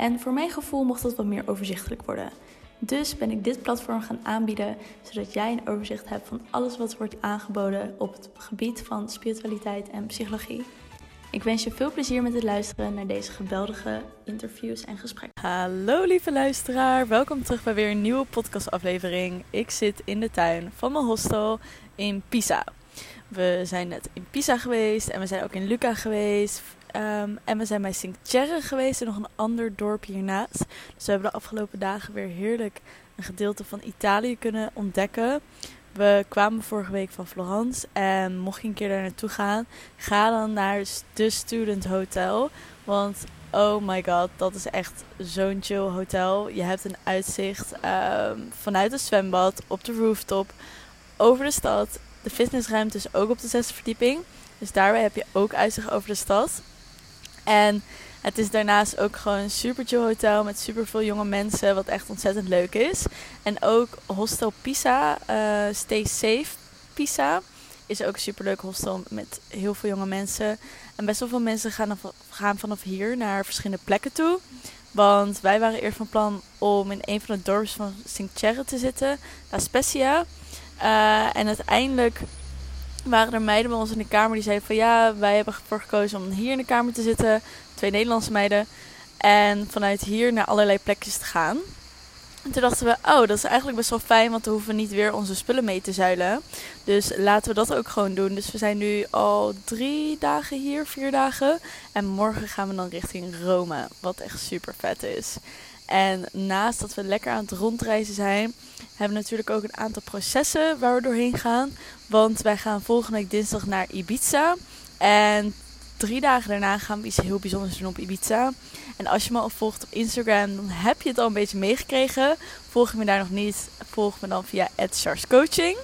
En voor mijn gevoel mocht dat wat meer overzichtelijk worden. Dus ben ik dit platform gaan aanbieden, zodat jij een overzicht hebt van alles wat wordt aangeboden op het gebied van spiritualiteit en psychologie. Ik wens je veel plezier met het luisteren naar deze geweldige interviews en gesprekken. Hallo lieve luisteraar, welkom terug bij weer een nieuwe podcastaflevering. Ik zit in de tuin van mijn hostel in Pisa. We zijn net in Pisa geweest en we zijn ook in Lucca geweest. Ehm, en we zijn bij Sint-Thierry geweest en nog een ander dorp hiernaast. Dus we hebben de afgelopen dagen weer heerlijk een gedeelte van Italië kunnen ontdekken. We kwamen vorige week van Florence en mocht je een keer daar naartoe gaan, ga dan naar de Student Hotel. Want oh my god, dat is echt zo'n chill hotel. Je hebt een uitzicht ehm, vanuit het zwembad op de rooftop over de stad. De fitnessruimte is ook op de zesde verdieping. Dus daarbij heb je ook uitzicht over de stad. En het is daarnaast ook gewoon een super chill hotel met super veel jonge mensen, wat echt ontzettend leuk is. En ook Hostel Pisa, uh, Stay Safe Pisa, is ook een super leuk hostel met heel veel jonge mensen. En best wel veel mensen gaan, vanaf hier naar verschillende plekken toe. Want wij waren eerst van plan om in een van de dorps van Sint-Thierry te zitten, La Spezia. Uh, en uiteindelijk waren er meiden bij ons in de kamer die zeiden van ja, wij hebben ervoor gekozen om hier in de kamer te zitten. Twee Nederlandse meiden. En vanuit hier naar allerlei plekjes te gaan. En toen dachten we, oh, dat is eigenlijk best wel fijn, want dan hoeven we niet weer onze spullen mee te zuilen. Dus laten we dat ook gewoon doen. Dus we zijn nu al drie dagen hier, vier dagen. En morgen gaan we dan richting Rome, wat echt super vet is. En naast dat we lekker aan het rondreizen zijn, hebben we natuurlijk ook een aantal processen waar we doorheen gaan. Want wij gaan volgende week dinsdag naar Ibiza. En drie dagen daarna gaan we iets heel bijzonders doen op Ibiza. En als je me al volgt op Instagram, dan heb je het al een beetje meegekregen. Volg me daar nog niet, volg me dan via Coaching.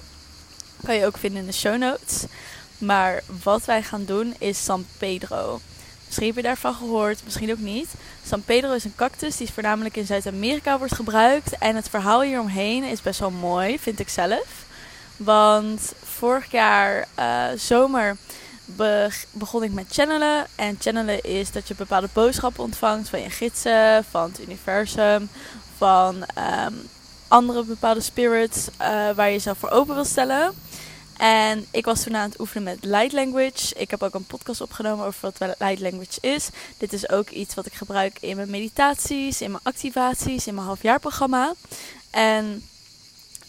Kan je ook vinden in de show notes. Maar wat wij gaan doen is San Pedro. Misschien heb je daarvan gehoord, misschien ook niet. San Pedro is een cactus die voornamelijk in Zuid-Amerika wordt gebruikt. En het verhaal hieromheen is best wel mooi, vind ik zelf. Want vorig jaar uh, zomer begon ik met channelen. En channelen is dat je bepaalde boodschappen ontvangt van je gidsen, van het universum, van um, andere bepaalde spirits uh, waar je jezelf voor open wil stellen. En ik was toen aan het oefenen met light language. Ik heb ook een podcast opgenomen over wat light language is. Dit is ook iets wat ik gebruik in mijn meditaties, in mijn activaties, in mijn halfjaarprogramma. En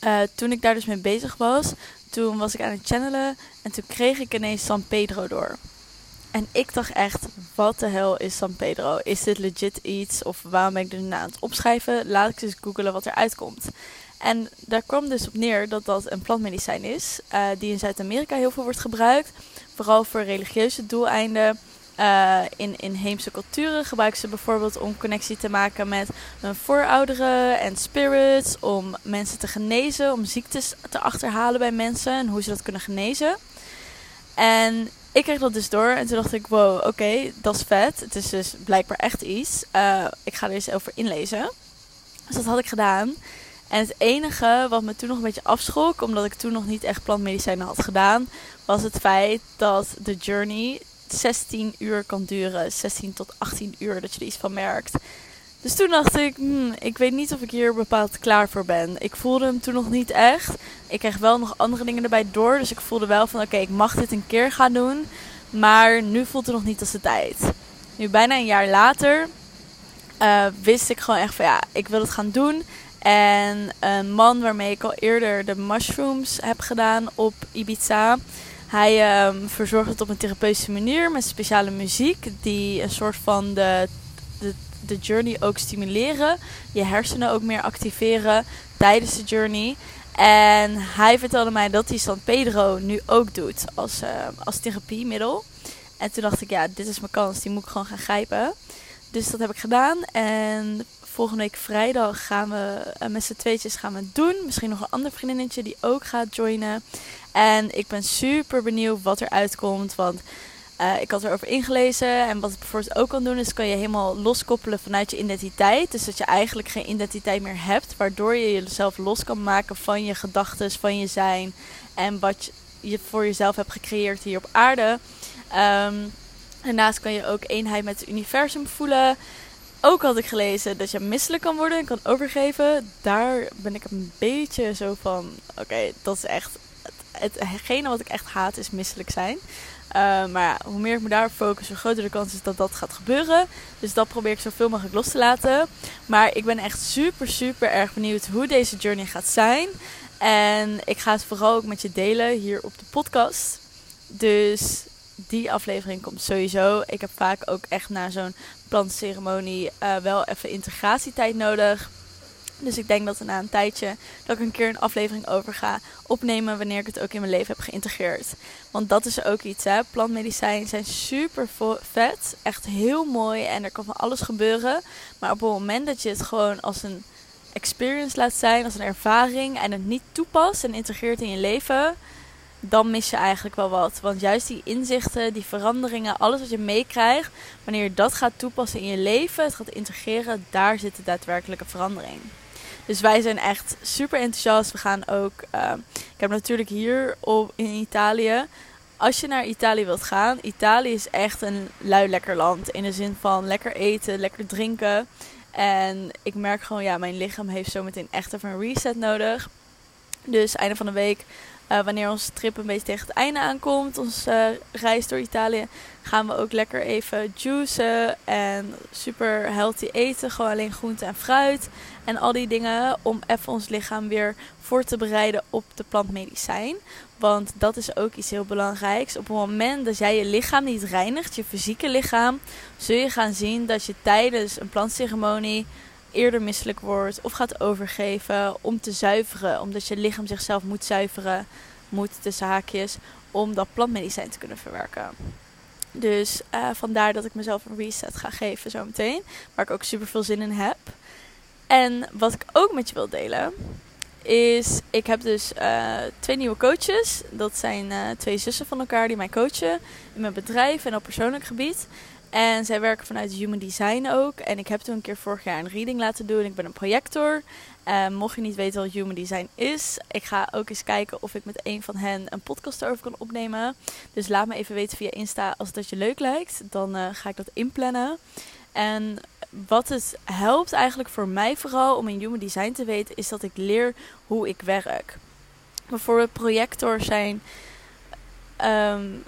uh, toen ik daar dus mee bezig was, toen was ik aan het channelen en toen kreeg ik ineens San Pedro door. En ik dacht echt, wat de hel is San Pedro? Is dit legit iets? Of waarom ben ik er nu aan het opschrijven? Laat ik eens googelen wat eruit komt. En daar kwam dus op neer dat dat een plantmedicijn is, uh, die in Zuid-Amerika heel veel wordt gebruikt. Vooral voor religieuze doeleinden. Uh, in inheemse culturen gebruiken ze bijvoorbeeld om connectie te maken met hun voorouderen en spirits. Om mensen te genezen, om ziektes te achterhalen bij mensen en hoe ze dat kunnen genezen. En ik kreeg dat dus door en toen dacht ik, wow, oké, dat is vet. Het is dus blijkbaar echt iets. Uh, ik ga er eens over inlezen. Dus dat had ik gedaan. En het enige wat me toen nog een beetje afschrok, omdat ik toen nog niet echt plantmedicijnen had gedaan, was het feit dat de journey 16 uur kan duren. 16 tot 18 uur dat je er iets van merkt. Dus toen dacht ik, hmm, ik weet niet of ik hier bepaald klaar voor ben. Ik voelde hem toen nog niet echt. Ik kreeg wel nog andere dingen erbij door. Dus ik voelde wel van, oké, ik mag dit een keer gaan doen. Maar nu voelt het nog niet als de tijd. Nu, bijna een jaar later, uh, wist ik gewoon echt van, ja, ik wil het gaan doen. En een man waarmee ik al eerder de mushrooms heb gedaan op Ibiza. Hij um, verzorgt het op een therapeutische manier met speciale muziek. Die een soort van de, de, de journey ook stimuleren. Je hersenen ook meer activeren tijdens de journey. En hij vertelde mij dat hij San Pedro nu ook doet als, uh, als therapiemiddel. En toen dacht ik, ja, dit is mijn kans. Die moet ik gewoon gaan grijpen. Dus dat heb ik gedaan. En volgende week vrijdag gaan we uh, met z'n tweetjes gaan we doen. Misschien nog een ander vriendinnetje die ook gaat joinen. En ik ben super benieuwd wat er uitkomt. Want uh, ik had erover ingelezen. En wat het bijvoorbeeld ook kan doen, is kan je helemaal loskoppelen vanuit je identiteit. Dus dat je eigenlijk geen identiteit meer hebt. Waardoor je jezelf los kan maken van je gedachten, van je zijn. En wat je voor jezelf hebt gecreëerd hier op aarde. Um, daarnaast kan je ook eenheid met het universum voelen. Ook had ik gelezen dat je misselijk kan worden en kan overgeven. Daar ben ik een beetje zo van: oké, dat is echt. Het, hetgene wat ik echt haat is misselijk zijn. Uh, maar hoe meer ik me daarop focus, hoe groter de kans is dat dat gaat gebeuren. Dus dat probeer ik zoveel mogelijk los te laten. Maar ik ben echt super, super erg benieuwd hoe deze journey gaat zijn. En ik ga het vooral ook met je delen hier op de podcast. Dus die aflevering komt sowieso. Ik heb vaak ook echt na zo'n plantceremonie uh, wel even integratietijd nodig. Dus ik denk dat na een tijdje dat ik een keer een aflevering over ga opnemen wanneer ik het ook in mijn leven heb geïntegreerd. Want dat is ook iets, hè. Plantmedicijnen zijn super vet. Echt heel mooi en er kan van alles gebeuren. Maar op het moment dat je het gewoon als een experience laat zijn, als een ervaring en het niet toepast en integreert in je leven, dan mis je eigenlijk wel wat. Want juist die inzichten, die veranderingen, alles wat je meekrijgt, wanneer je dat gaat toepassen in je leven, het gaat integreren, daar zit de daadwerkelijke verandering. Dus wij zijn echt super enthousiast. We gaan ook. Uh, ik heb natuurlijk hier op, in Italië. Als je naar Italië wilt gaan, Italië is echt een lui lekker land. In de zin van lekker eten, lekker drinken. En ik merk gewoon, ja, mijn lichaam heeft zometeen echt even een reset nodig. Dus einde van de week uh, wanneer onze trip een beetje tegen het einde aankomt, onze uh, reis door Italië, gaan we ook lekker even juicen en super healthy eten. Gewoon alleen groente en fruit en al die dingen om even ons lichaam weer voor te bereiden op de plantmedicijn. Want dat is ook iets heel belangrijks. Op het moment dat jij je lichaam niet reinigt, je fysieke lichaam, zul je gaan zien dat je tijdens een plantceremonie eerder misselijk wordt of gaat overgeven om te zuiveren. Omdat je lichaam zichzelf moet zuiveren, moet tussen haakjes, om dat plantmedicijn te kunnen verwerken. Dus uh, vandaar dat ik mezelf een reset ga geven zometeen. Waar ik ook super veel zin in heb. En wat ik ook met je wil delen. Is, ik heb dus uh, twee nieuwe coaches. Dat zijn uh, twee zussen van elkaar die mij coachen. In mijn bedrijf en op persoonlijk gebied. En zij werken vanuit Human Design ook. En ik heb toen een keer vorig jaar een reading laten doen. Ik ben een projector. Uh, mocht je niet weten wat Human Design is, ik ga ook eens kijken of ik met een van hen een podcast erover kan opnemen. Dus laat me even weten via Insta als dat je leuk lijkt. Dan uh, ga ik dat inplannen. En wat het helpt eigenlijk voor mij vooral om in Human Design te weten, is dat ik leer hoe ik werk. Bijvoorbeeld projectors zijn um,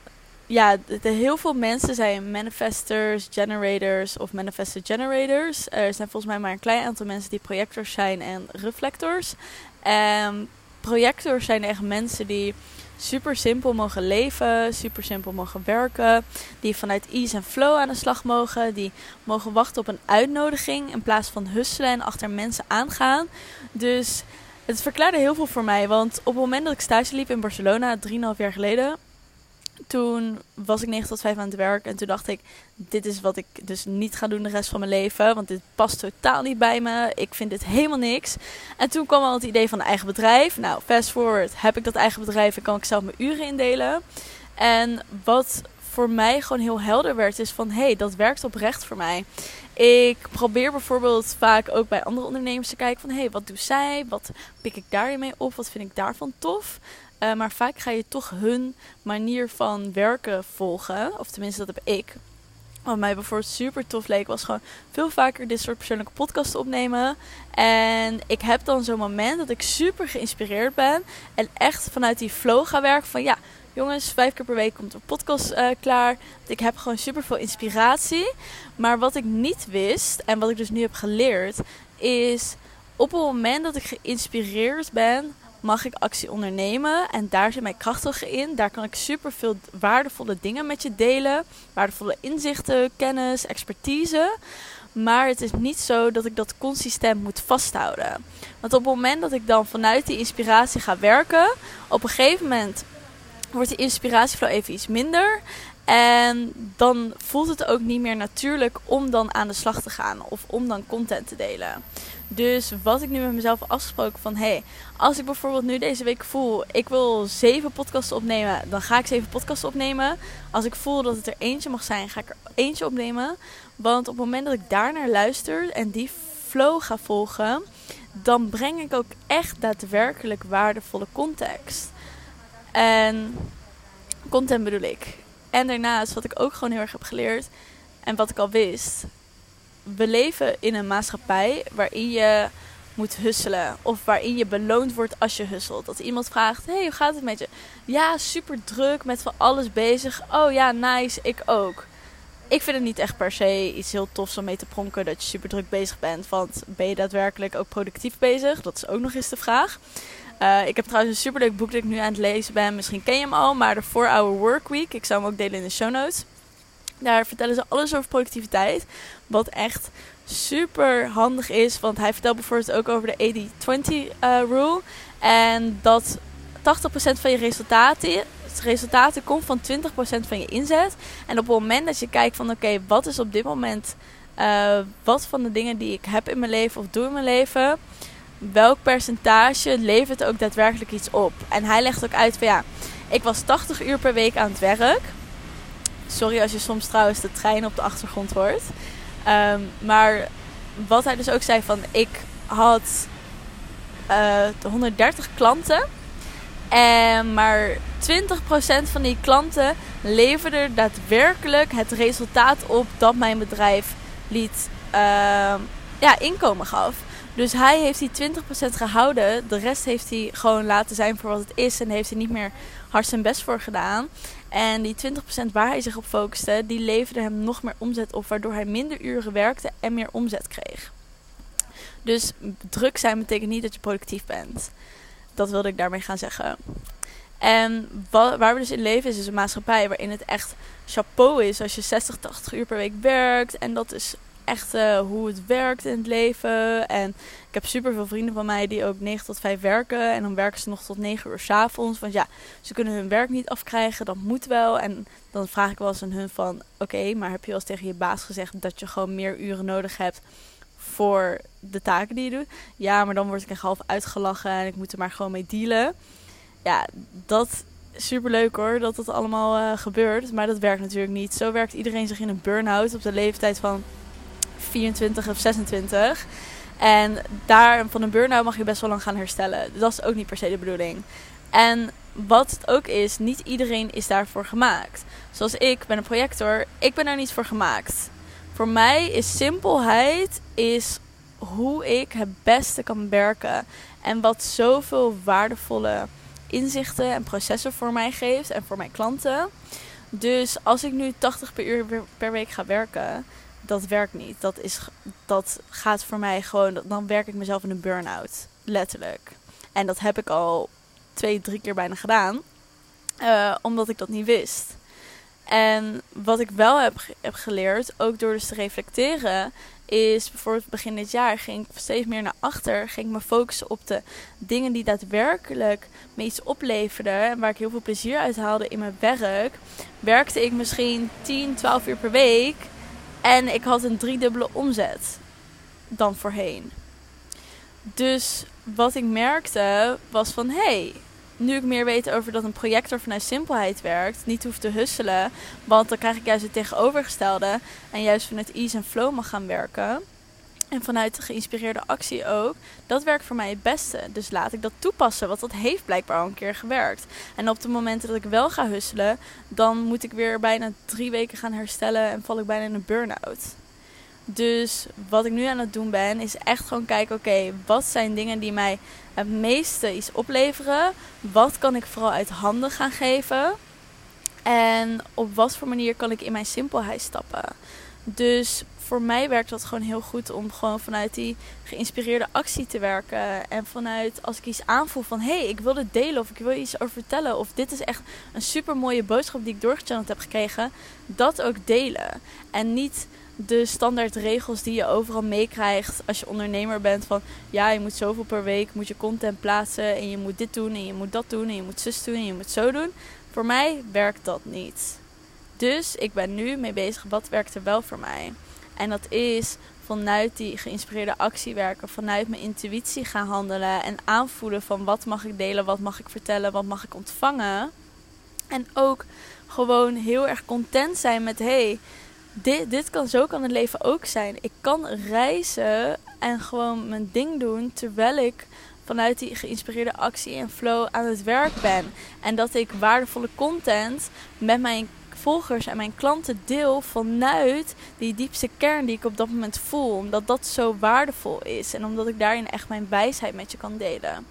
ja, de, heel veel mensen zijn manifestors, generators of manifested generators. Er zijn volgens mij maar een klein aantal mensen die projectors zijn en reflectors. En projectors zijn echt mensen die super simpel mogen leven, super simpel mogen werken. Die vanuit ease en flow aan de slag mogen. Die mogen wachten op een uitnodiging in plaats van husselen en achter mensen aangaan. Dus het verklaarde heel veel voor mij. Want op het moment dat ik stage liep in Barcelona, 3,5 jaar geleden, toen was ik 9 tot 5 aan het werk. En toen dacht ik, dit is wat ik dus niet ga doen de rest van mijn leven. Want dit past totaal niet bij me. Ik vind dit helemaal niks. En toen kwam al het idee van een eigen bedrijf. Nou, fast forward heb ik dat eigen bedrijf en kan ik zelf mijn uren indelen. En wat voor mij gewoon heel helder werd, is van hé, hey, dat werkt oprecht voor mij. Ik probeer bijvoorbeeld vaak ook bij andere ondernemers te kijken van hé, hey, wat doet zij? Wat pik ik daarin mee op? Wat vind ik daarvan tof? Uh, maar vaak ga je toch hun manier van werken volgen. Of tenminste, dat heb ik. Wat mij bijvoorbeeld super tof leek, was gewoon veel vaker dit soort persoonlijke podcasts opnemen. En ik heb dan zo'n moment dat ik super geïnspireerd ben. En echt vanuit die flow ga werken van ja, jongens, vijf keer per week komt een podcast uh, klaar. Ik heb gewoon super veel inspiratie. Maar wat ik niet wist en wat ik dus nu heb geleerd, is op het moment dat ik geïnspireerd ben, mag ik actie ondernemen. En daar zit mijn krachtig in. Daar kan ik super veel waardevolle dingen met je delen. Waardevolle inzichten, kennis, expertise. Maar het is niet zo dat ik dat consistent moet vasthouden. Want op het moment dat ik dan vanuit die inspiratie ga werken, op een gegeven moment wordt die inspiratieflow even iets minder. En dan voelt het ook niet meer natuurlijk om dan aan de slag te gaan of om dan content te delen. Dus wat ik nu met mezelf afgesproken van hey, als ik bijvoorbeeld nu deze week voel, ik wil zeven podcasts opnemen, dan ga ik zeven podcasts opnemen. Als ik voel dat het er eentje mag zijn, ga ik er eentje opnemen. Want op het moment dat ik daar naar luister en die flow ga volgen, dan breng ik ook echt daadwerkelijk waardevolle context. En content bedoel ik. En daarnaast, wat ik ook gewoon heel erg heb geleerd en wat ik al wist. We leven in een maatschappij waarin je moet husselen. Of waarin je beloond wordt als je husselt. Dat iemand vraagt: Hey, hoe gaat het met je? Ja, super druk, met van alles bezig. Oh ja, nice, ik ook. Ik vind het niet echt per se iets heel tofs om mee te pronken dat je super druk bezig bent. Want ben je daadwerkelijk ook productief bezig? Dat is ook nog eens de vraag. Uh, ik heb trouwens een superleuk boek dat ik nu aan het lezen ben. Misschien ken je hem al, maar de 4-Hour Work Week. Ik zou hem ook delen in de show notes. Daar vertellen ze alles over productiviteit. Wat echt super handig is. Want hij vertelt bijvoorbeeld ook over de 80-20 uh, eh, rule. En dat 80% van je resultaten, resultaten komt van 20% van je inzet. En op het moment dat je kijkt van oké, wat is op dit moment... Uh, wat van de dingen die ik heb in mijn leven of doe in mijn leven welk percentage levert ook daadwerkelijk iets op. En hij legt ook uit van ja, ik was 80 uur per week aan het werk. Sorry als je soms trouwens de trein op de achtergrond hoort. Um, maar wat hij dus ook zei van ik had uh, eh, 130 klanten. En maar 20% van die klanten leverden daadwerkelijk het resultaat op dat mijn bedrijf liet uh, ja, inkomen gaf. Dus hij heeft die 20% gehouden. De rest heeft hij gewoon laten zijn voor wat het is. En heeft hij niet meer hard zijn best voor gedaan. En die 20% waar hij zich op focuste, die leverde hem nog meer omzet op. Waardoor hij minder uren werkte en meer omzet kreeg. Dus druk zijn betekent niet dat je productief bent. Dat wilde ik daarmee gaan zeggen. En waar we dus in leven is, is een maatschappij waarin het echt chapeau is als je 60, 80 uur per week werkt. En dat is echt uh, hoe het werkt in het leven. En ik heb super veel vrienden van mij die ook 9 tot 5 werken. En dan werken ze nog tot 9 uur s avonds. Want ja, ze kunnen hun werk niet afkrijgen. Dat moet wel. En dan vraag ik wel eens aan hun van... Oké, maar heb je wel eens tegen je baas gezegd dat je gewoon meer uren nodig hebt voor de taken die je doet? Ja, maar dan word ik echt half uitgelachen en ik moet er maar gewoon mee dealen. Ja, dat super leuk hoor dat dat allemaal uh, gebeurt. Maar dat werkt natuurlijk niet. Zo werkt iedereen zich in een burn-out op de leeftijd van 24 of 26. En daar van een burn-out mag je best wel lang gaan herstellen. Dat is ook niet per se de bedoeling. En wat het ook is, niet iedereen is daarvoor gemaakt. Zoals ik ben een projector, ik ben daar niet voor gemaakt. Voor mij is simpelheid is hoe ik het beste kan werken. En wat zoveel waardevolle inzichten en processen voor mij geeft en voor mijn klanten. Dus als ik nu 80 per uur per week ga werken, dat werkt niet. Dat, is, dat gaat voor mij gewoon, dan werk ik mezelf in een burn-out. Letterlijk. En dat heb ik al twee, drie keer bijna gedaan. Uh, omdat ik dat niet wist. En wat ik wel heb, heb geleerd, ook door dus te reflecteren, is bijvoorbeeld begin dit jaar ging ik steeds meer naar achter. Ging ik me focussen op de dingen die daadwerkelijk me iets opleverden. En waar ik heel veel plezier uit haalde in mijn werk. Werkte ik misschien 10, 12 uur per week. En ik had een driedubbele omzet dan voorheen. Dus wat ik merkte was van hé, hey, nu ik meer weet over dat een projector vanuit simpelheid werkt, niet hoef te husselen, want dan krijg ik juist het tegenovergestelde en juist vanuit ease en flow mag gaan werken en vanuit de geïnspireerde actie ook, dat werkt voor mij het beste. Dus laat ik dat toepassen, want dat heeft blijkbaar al een keer gewerkt. En op de momenten dat ik wel ga husselen, dan moet ik weer bijna drie weken gaan herstellen en val ik bijna in een burn-out. Dus wat ik nu aan het doen ben, is echt gewoon kijken: oké, wat zijn dingen die mij het meeste iets opleveren? Wat kan ik vooral uit handen gaan geven? En op wat voor manier kan ik in mijn simpelheid stappen? Dus voor mij werkt dat gewoon heel goed om gewoon vanuit die geïnspireerde actie te werken. En vanuit als ik iets aanvoel van hé, hey, ik wil dit delen of ik wil iets over vertellen. Of dit is echt een super mooie boodschap die ik doorgechanneld heb gekregen. Dat ook delen. En niet de standaard regels die je overal meekrijgt als je ondernemer bent. Van ja, je moet zoveel per week moet je content plaatsen. En je moet dit doen en je moet dat doen en je moet zus doen en je moet zo doen. Voor mij werkt dat niet. Dus ik ben nu mee bezig, wat werkt er wel voor mij? En dat is vanuit die geïnspireerde actie werken, vanuit mijn intuïtie gaan handelen en aanvoelen van wat mag ik delen, wat mag ik vertellen, wat mag ik ontvangen. En ook gewoon heel erg content zijn met hey, dit, dit kan zo kan het leven ook zijn. Ik kan reizen en gewoon mijn ding doen terwijl ik vanuit die geïnspireerde actie en flow aan het werk ben. En dat ik waardevolle content met mijn volgers en mijn klanten deel vanuit die diepste kern die ik op dat moment voel. Omdat dat zo waardevol is en omdat ik daarin echt mijn wijsheid met je kan delen.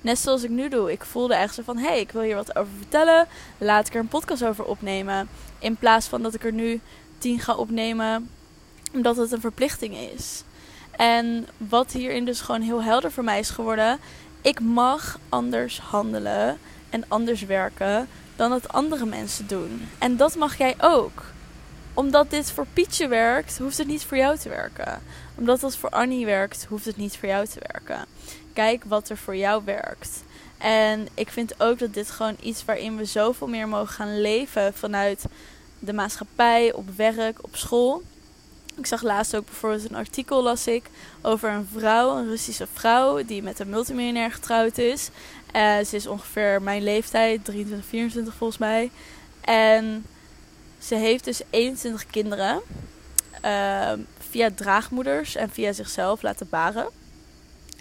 Net zoals ik nu doe. Ik voelde echt zo van: hé, hey, ik wil hier wat over vertellen. Laat ik er een podcast over opnemen. In plaats van dat ik er nu tien ga opnemen, omdat het een verplichting is. En wat hierin dus gewoon heel helder voor mij is geworden: ik mag anders handelen en anders werken dan dat andere mensen doen. En dat mag jij ook. Omdat dit voor Pietje werkt, hoeft het niet voor jou te werken. Omdat het voor Annie werkt, hoeft het niet voor jou te werken. Kijk wat er voor jou werkt. En ik vind ook dat dit gewoon iets waarin we zoveel meer mogen gaan leven vanuit de maatschappij, op werk, op school. Ik zag laatst ook bijvoorbeeld een artikel, las ik, over een vrouw, een Russische vrouw, die met een multimiljonair getrouwd is. Uh, ze is ongeveer mijn leeftijd, 23, 24 volgens mij. En ze heeft dus 21 kinderen uh, via draagmoeders en via zichzelf laten baren.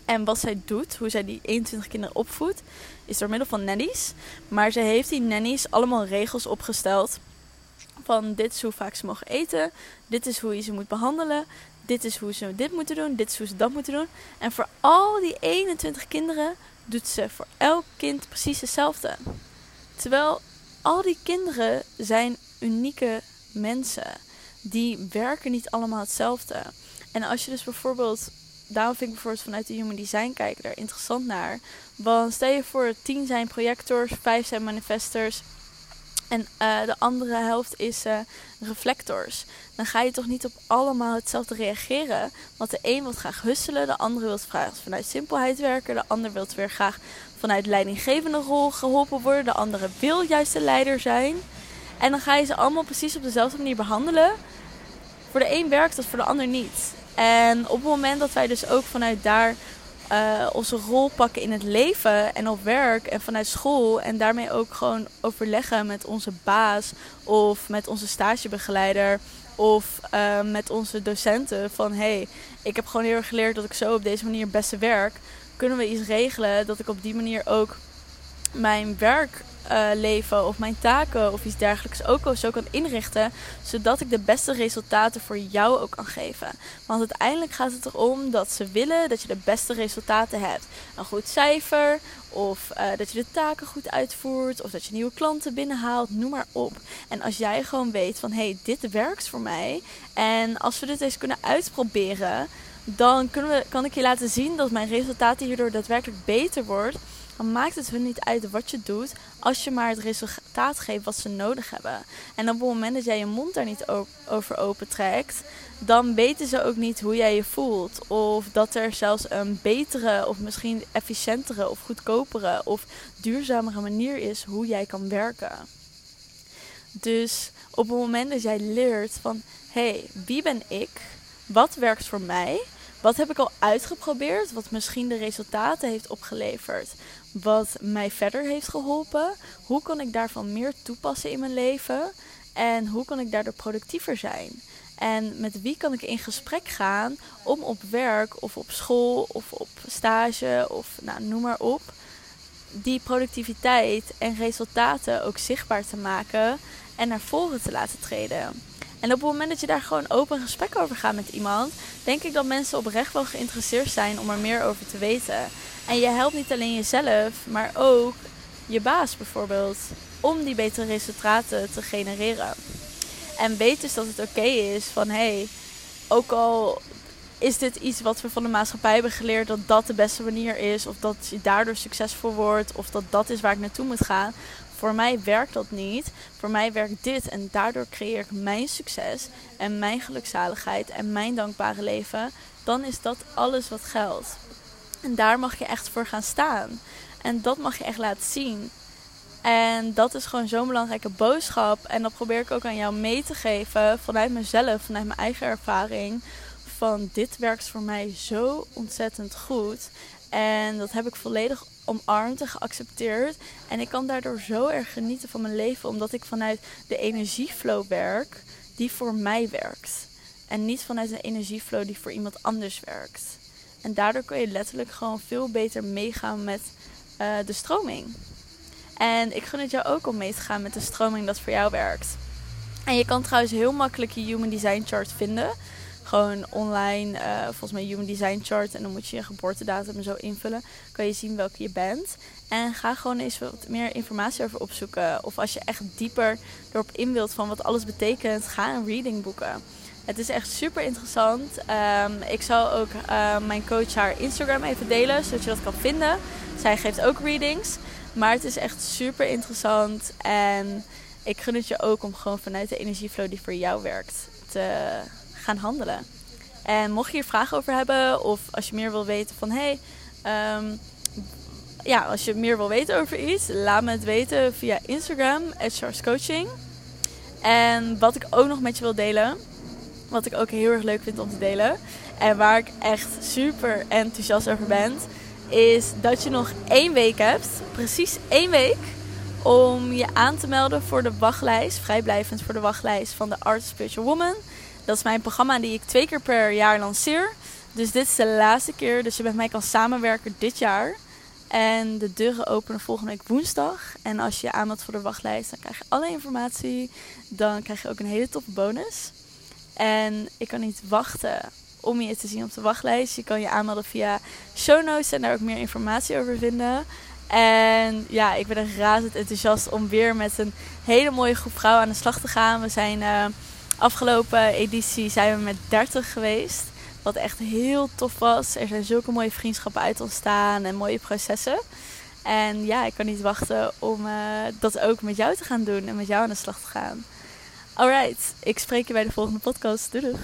En wat zij doet, hoe zij die 21 kinderen opvoedt, is door middel van nannies. Maar ze heeft die nannies allemaal regels opgesteld. Van dit is hoe vaak ze mogen eten, dit is hoe je ze moet behandelen, dit is hoe ze dit moeten doen, dit is hoe ze dat moeten doen. En voor al die 21 kinderen doet ze voor elk kind precies hetzelfde. Terwijl al die kinderen zijn unieke mensen. Die werken niet allemaal hetzelfde. En als je dus bijvoorbeeld, daarom vind ik bijvoorbeeld vanuit de Human Design kijken er interessant naar. Want stel je voor, 10 zijn projectors, 5 zijn manifestors, en uh, de andere helft is uh, reflectors. Dan ga je toch niet op allemaal hetzelfde reageren. Want de een wil graag husselen, de andere wil graag vanuit simpelheid werken, de ander wil weer graag vanuit leidinggevende rol geholpen worden, de andere wil juist de leider zijn. En dan ga je ze allemaal precies op dezelfde manier behandelen. Voor de een werkt dat, voor de ander niet. En op het moment dat wij dus ook vanuit daar uh, onze rol pakken in het leven en op werk en vanuit school. En daarmee ook gewoon overleggen met onze baas of met onze stagebegeleider of uh, met onze docenten. Van hey, ik heb gewoon heel erg geleerd dat ik zo op deze manier beste werk. Kunnen we iets regelen dat ik op die manier ook mijn werk uh, leven of mijn taken of iets dergelijks ook zo kan inrichten, zodat ik de beste resultaten voor jou ook kan geven. Want uiteindelijk gaat het erom dat ze willen dat je de beste resultaten hebt. Een goed cijfer, of uh, dat je de taken goed uitvoert, of dat je nieuwe klanten binnenhaalt, noem maar op. En als jij gewoon weet van hé, hey, dit werkt voor mij en als we dit eens kunnen uitproberen, dan kunnen we, kan ik je laten zien dat mijn resultaten hierdoor daadwerkelijk beter wordt dan maakt het hun niet uit wat je doet, als je maar het resultaat geeft wat ze nodig hebben. En op het moment dat jij je mond daar niet over opentrekt, dan weten ze ook niet hoe jij je voelt. Of dat er zelfs een betere, of misschien efficiëntere, of goedkopere, of duurzamere manier is hoe jij kan werken. Dus op het moment dat jij leert van hé, hey, wie ben ik? Wat werkt voor mij? Wat heb ik al uitgeprobeerd, wat misschien de resultaten heeft opgeleverd? Wat mij verder heeft geholpen? Hoe kan ik daarvan meer toepassen in mijn leven? En hoe kan ik daardoor productiever zijn? En met wie kan ik in gesprek gaan om op werk of op school of op stage of nou, noem maar op, die productiviteit en resultaten ook zichtbaar te maken en naar voren te laten treden? En op het moment dat je daar gewoon open gesprek over gaat met iemand, denk ik dat mensen oprecht wel geïnteresseerd zijn om er meer over te weten. En je helpt niet alleen jezelf, maar ook je baas bijvoorbeeld, om die betere resultaten te genereren. En weet dus dat het oké is van hé, hey, ook al is dit iets wat we van de maatschappij hebben geleerd dat dat de beste manier is, of dat je daardoor succesvol wordt, of dat dat is waar ik naartoe moet gaan. Voor mij werkt dat niet. Voor mij werkt dit en daardoor creëer ik mijn succes en mijn gelukzaligheid en mijn dankbare leven. Dan is dat alles wat geldt. En daar mag je echt voor gaan staan. En dat mag je echt laten zien. En dat is gewoon zo'n belangrijke boodschap. En dat probeer ik ook aan jou mee te geven vanuit mezelf, vanuit mijn eigen ervaring. Van dit werkt voor mij zo ontzettend goed. En dat heb ik volledig omarmd en geaccepteerd. En ik kan daardoor zo erg genieten van mijn leven, omdat ik vanuit de energieflow werk die voor mij werkt. En niet vanuit een energieflow die voor iemand anders werkt. En daardoor kun je letterlijk gewoon veel beter meegaan met uh, de stroming. En ik gun het jou ook om mee te gaan met de stroming dat voor jou werkt. En je kan trouwens heel makkelijk je Human Design Chart vinden. Gewoon online, uh, volgens mij Human Design Chart. En dan moet je je geboortedatum zo invullen. Kan je zien welke je bent. En ga gewoon eens wat meer informatie over opzoeken. Of als je echt dieper erop in wilt van wat alles betekent, ga een reading boeken. Het is echt super interessant. Um, ik zal ook uh, mijn coach haar Instagram even delen, zodat je dat kan vinden. Zij geeft ook readings. Maar het is echt super interessant. En ik gun het je ook om gewoon vanuit de energieflow die voor jou werkt te gaan handelen. En mocht je hier vragen over hebben, of als je meer wil weten van hey, um, ja, als je meer wil weten over iets, laat me het weten via Instagram, Coaching. En wat ik ook nog met je wil delen, wat ik ook heel erg leuk vind om te delen, en waar ik echt super enthousiast over ben, is dat je nog één week hebt, precies één week, om je aan te melden voor de wachtlijst, vrijblijvend voor de wachtlijst van de Art Spiritual Woman. Dat is mijn programma die ik twee keer per jaar lanceer. Dus dit is de laatste keer, dus je met mij kan samenwerken dit jaar. En de deuren openen volgende week woensdag. En als je je aanmeldt voor de wachtlijst, dan krijg je alle informatie. Dan krijg je ook een hele toffe bonus. En ik kan niet wachten om je te zien op de wachtlijst. Je kan je aanmelden via show notes en daar ook meer informatie over vinden. En ja, ik ben er razend enthousiast om weer met een hele mooie groep vrouwen aan de slag te gaan. We zijn uh, afgelopen editie zijn we met 30 geweest. Wat echt heel tof was. Er zijn zulke mooie vriendschappen uit ontstaan en mooie processen. En ja, ik kan niet wachten om uh, dat ook met jou te gaan doen en met jou aan de slag te gaan. Alright, ik spreek je bij de volgende podcast. Doei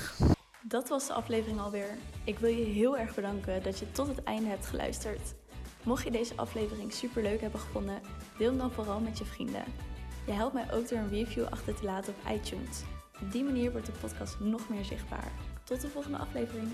Dat was de aflevering alweer. Ik wil je heel erg bedanken dat je tot het einde hebt geluisterd. Mocht je deze aflevering super leuk hebben gevonden, deel hem dan vooral met je vrienden. Je helpt mij ook door een review achter te laten op iTunes. Op die manier wordt de podcast nog meer zichtbaar. Tot de volgende aflevering.